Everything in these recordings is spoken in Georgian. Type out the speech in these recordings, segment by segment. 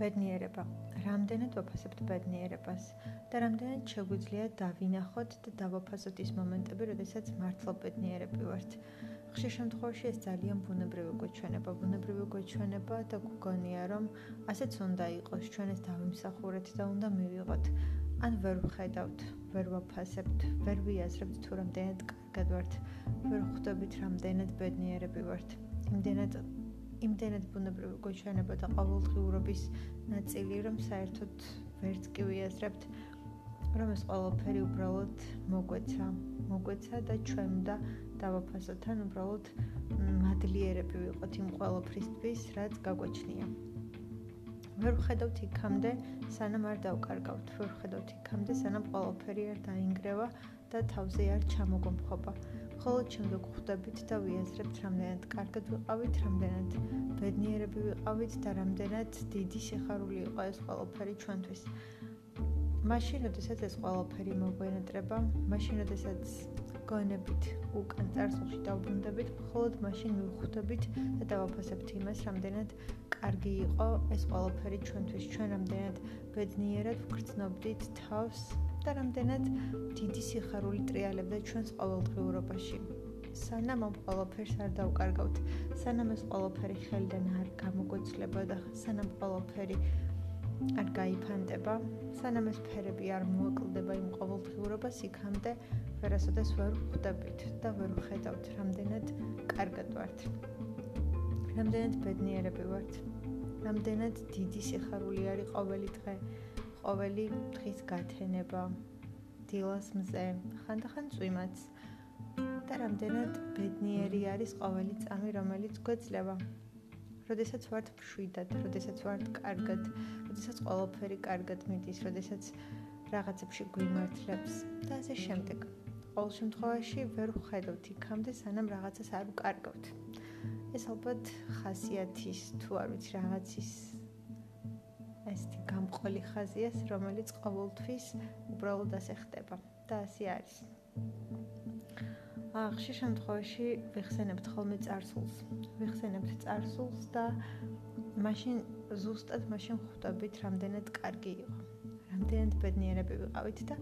ბედნიერება. რამდენად ვაფასებთ ბედნიერებას და რამდენად შეგვიძლია დავინახოთ და დავაფასოთ ის მომენტები, როდესაც მართლა ბედნიერები ვართ. ხშირ შემთხვევაში ეს ძალიან ბუნებრივი გვეჩვენება, ბუნებრივი გვეჩვენება და გგონია რომ ასეც უნდა იყოს, ჩვენ ეს დავიმსახურეთ და უნდა მივიღოთ. ან ვერ ვხედავთ, ვერ ვაფასებთ, ვერ ვიაზრებთ თუ რამდენად კარგად ვართ, ვერ ხვდებით რამდენად ბედნიერები ვართ. იმდენად იმდენად ბუნებრივი გვეჩვენება და ყოველდღიურობის ნაწილი, რომ საერთოდ ვერც კი ვიაზრებთ, რომ ეს ყველაფერი უბრალოდ მოგვეცა, მოგვეცა და ჩვენ უნდა დავაფასოთ, ან უბრალოდ მადლიერები ვიყოთ იმ ყველაფრისთვის, რაც გაგვეჩნია. ვერ ვხედავთ იქამდე, სანამ არ დავკარგავთ, ვერ ვხედავთ იქამდე, სანამ ყველაფერი არ დაინგრევა და თავზე არ ჩამოგომხობა. ხოლო შემდეგ ხვდებით და ვიაზრებთ, რამდენად კარგად ვიყავით, რამდენად ბედნიერები ვიყავით და რამდენად დიდი სიხარული იყო ეს ყველაფერი ჩვენთვის. მაშინ, როდესაც ეს ყველაფერი მოგვენატრება, მაშინ, როდესაც გონებით უკან წარსულში დავბრუნდებით, მხოლოდ მაშინ მივხვდებით და დავაფასებთ იმას, რამდენად კარგი იყო ეს ყველაფერი ჩვენთვის, ჩვენ რამდენად ბედნიერად ვგრძნობდით თავს და რამდენად დიდი სიხარული ტრიალებდა ჩვენს ყოველდღიურობაში. სანამ ამ ყველაფერს არ დავკარგავთ, სანამ ეს ყველაფერი ხელიდან არ გამოგვეცლება და სანამ ყველაფერი არ გაიფანტება, სანამ ეს ფერები არ მოაკლდება იმ ყოველდღიურობას, იქამდე ვერასოდეს ვერ ხვდებით და ვერ ვხედავთ, რამდენად კარგად ვართ. რამდენად ბედნიერები ვართ. რამდენად დიდი სიხარული არის ყოველი დღე. ყოველი დღის გათენება დილას მზე ხანდახან წვიმაც და რამდენად ბედნიერი არის ყოველი წამი რომელიც გვეძლება როდესაც ვართ მშვიდად, როდესაც ვართ კარგად, როდესაც ყველაფერი კარგად მიდის, როდესაც რაღაცებში გვიმართლებს და ასე შემდეგ. ყოველ შემთხვევაში ვერ ვხედავთ იქამდე, სანამ რაღაცას არ ვკარგავთ. ეს ალბათ ხასიათის თუ არ ვიცი რაღაცის ყოველი ხაზი ეს, რომელიც ყოველთვის უბრალოდ ასე ხდება და ასე არის. ახში შემთხვევაში ვიხსენებთ ხოლმე царსულს. ვიხსენებთ царსულს და მაშინ ზუსტად მაშინ ხვდებით, რამდენად კარგი იყო. რამდენად ბედნიერები ვიყავით და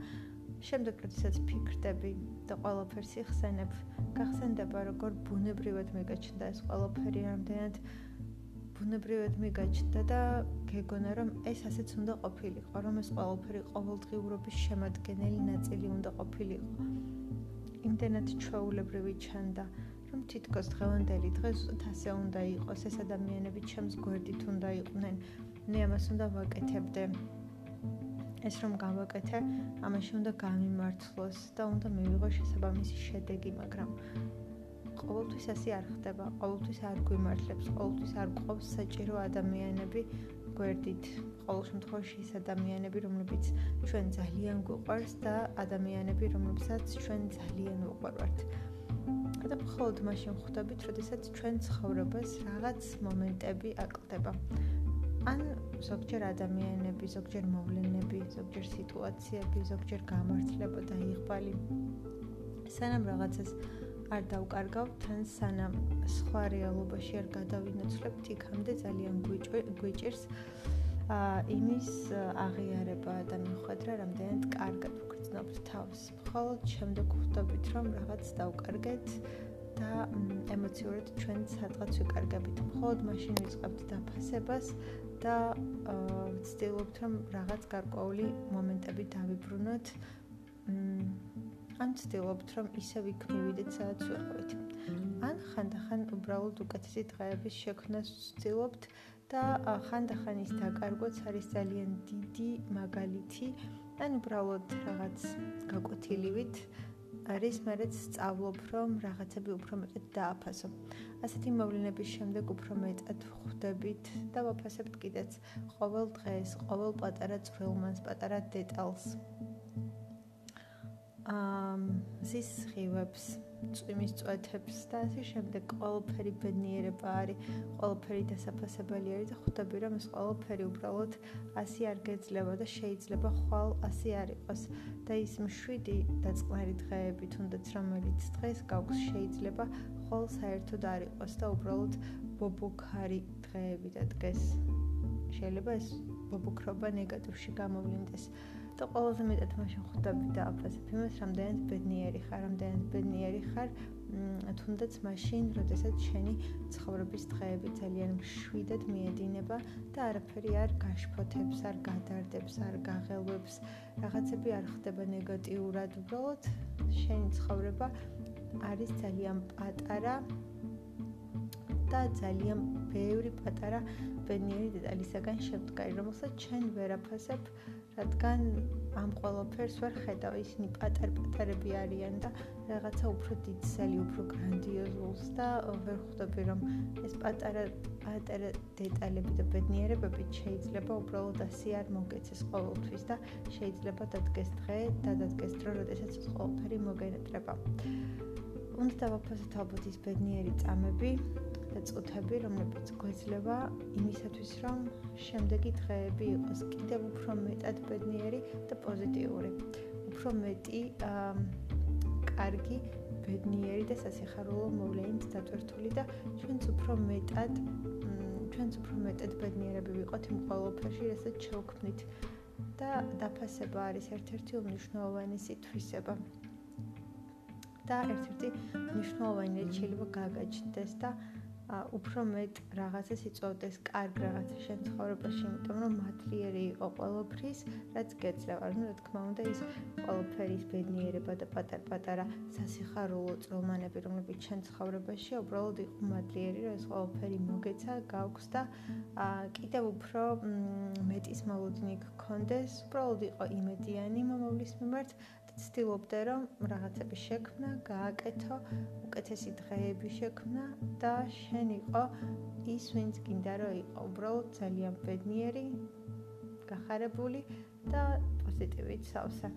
შემდეგ როდესაც ფიქრდები და ყველაფერს იხსენებ, გახსენდება როგორ ბუნებრივად მეკაჩნდა ეს ყველაფერი, რამდენად ბუნებრივად მიგაჩნდა და გეგონა რომ ეს ასეც უნდა ყოფილიყო, რომ ეს ყოველფერი ყოველდღიურობის შემადგენელი ნაწილი უნდა ყოფილიყო. იმდენად ჩვეულებრივი ჩანდა, რომ თითქოს დღევანდელი დღე ზუსტად ასე უნდა იყოს, ეს ადამიანები ჩემს გვერდით უნდა იყვნენ. მე ამას უნდა ვაკეთებდე. ეს რომ გავაკეთე, ამაში უნდა გამიმართლოს და უნდა მივიღო შესაბამისი შედეგი, მაგრამ ყოველთვის ასე არ ხდება, ყოველთვის არ გვიმართლებს, ყოველთვის არ გვყავს საჭირო ადამიანები გვერდით. ყოველ შემთხვევაში ის ადამიანები, რომლებიც ჩვენ ძალიან გვყვარს და ადამიანები, რომლებსაც ჩვენ ძალიან უყვარვართ. და მხოლოდ მაშინ ხვდებით, როდესაც ჩვენ ცხოვრებას რაღაც მომენტები აკლდება. ან ზოგჯერ ადამიანები, ზოგჯერ მოვლენები, ზოგჯერ სიტუაციები, ზოგჯერ გამართლება და იღბალი. სანამ რაღაცას არ დავკარგავ თან სანამ სხვა რეალობაში არ გადავინაცვლებთ იქამდე ძალიან გვიჭირს ა იმის აღიარება და მიხვედრა რამდენად კარგად ვგრძნობთ თავს. მხოლოდ შემდეგ ხვდებით რომ რაღაც დავკარგეთ და ემოციურად ჩვენ სადღაც ვიკარგებით. მხოლოდ მაშინ ვიწყებთ დაფასებას და ვცდილობთ რომ რაღაც გარკვეული მომენტები დავიბრუნოთ. მ ან ცდილობთ რომ ისევ იქ მივიდეთ სადაც ვიყავით ან ხანდახან უბრალოდ უკეთესი დღეების შექმნას ცდილობთ და ხანდახან ის დაკარგვაც არის ძალიან დიდი მაგალითი ან უბრალოდ რაღაც გაკვეთილივით არის მეც სწავლობ რომ რაღაცები უფრო მეტად დააფასო. ასეთი მოვლენების შემდეგ უფრო მეტად ხვდებით და ვაფასებთ კიდეც ყოველ დღეს, ყოველ პატარა წვრილმანს, პატარა დეტალს. ზის ხივებს, წვიმის წვეთებს და ასე შემდეგ ყოველფერი ბედნიერება არის, ყოველფერი დასაფასებელი არის და ხვდები რომ ეს ყოველფერი უბრალოდ ასე არ გეძლება და შეიძლება ხვალ ასე არ იყოს და ის მშვიდი და წყნარი დღეები თუნდაც რომელიც დღეს გაქვს შეიძლება ხვალ საერთოდ არ იყოს და უბრალოდ ბობოქარი დღეები და დღეს შეიძლება ეს ბობუქრობა ნეგატივში გამოვლინდეს. და ყველაზე მეტად მაშინ ხვდები და აფასებ იმას, რამდენად ბედნიერი ხარ, რამდენად ბედნიერი ხარ, თუნდაც მაშინ, როდესაც შენი ცხოვრების დღეები ძალიან მშვიდად მიედინება და არაფერი არ გაშფოთებს, არ გადარდებს, არ გაღელვებს, რაღაცები არ ხდება ნეგატიურად, უბრალოდ შენი ცხოვრება არის ძალიან პატარა და ძალიან ბევრი პატარა ბედნიერი დეტალისაგან შემდგარი, რომელსაც ჩვენ ვერ აფასებ, რადგან ამ ყოველფერს ვერ ხედავ, ისინი პატარ-პატარები არიან და რაღაცა უფრო დიდსელი, უფრო გრანდიოზულს და ვერ ხვდები, რომ ეს პატარა პატარა დეტალები და ბედნიერებები შეიძლება უბრალოდ ასე არ მოგეცეს ყოველთვის და შეიძლება დადგეს დღე და დადგეს დრო, როდესაც ეს ყოველფერი მოგენეტრება. უნდა დავაფასოთ ალბათ ის ბედნიერი წამები და წუთები, რომლებიც გვეძლება იმისათვის, რომ შემდეგი დღეები იყოს კიდევ უფრო მეტად ბედნიერი და პოზიტიური. უფრო მეტი კარგი, ბედნიერი და სასიხარულო მოვლენით დატვირთული და ჩვენც უფრო მეტად ჩვენც უფრო მეტად ბედნიერები ვიყოთ იმ ყოველფერში, რასაც შევქმნით. და დაფასება არის ერთ-ერთი უმნიშვნელოვანესი თვისება. და ერთ-ერთი მნიშვნელოვანი რაც შეიძლება გაგაჩნდეს და უფრო მეტ რაღაცას იწოვდეს კარგ რაღაცას შენ ცხოვრებაში, იმიტომ რომ მადლიერი იყო ყოველფრის, რაც გეძლევა. ну, რა თქმა უნდა, ის ყოველფერის ბედნიერება და პატარ-პატარა სასიხარულო წრომანები, რომლებიც შენ ცხოვრებაში უბრალოდ იყო მადლიერი, რომ ეს ყოველფერი მოგეცა, გაქვს და კიდევ უფრო მეტის მოლოდინი გქონდეს, უბრალოდ იყო იმედიანი მომავლის მიმართ ცდილობდე რომ რაღაცები შექმნა, გააკეთო, უკეთესი დღეები შექმნა და შენ იყო ის ვინც გინდა რომ იყო უბრალოდ ძალიან ბედნიერი, გახარებული და პოზიტივით სავსე.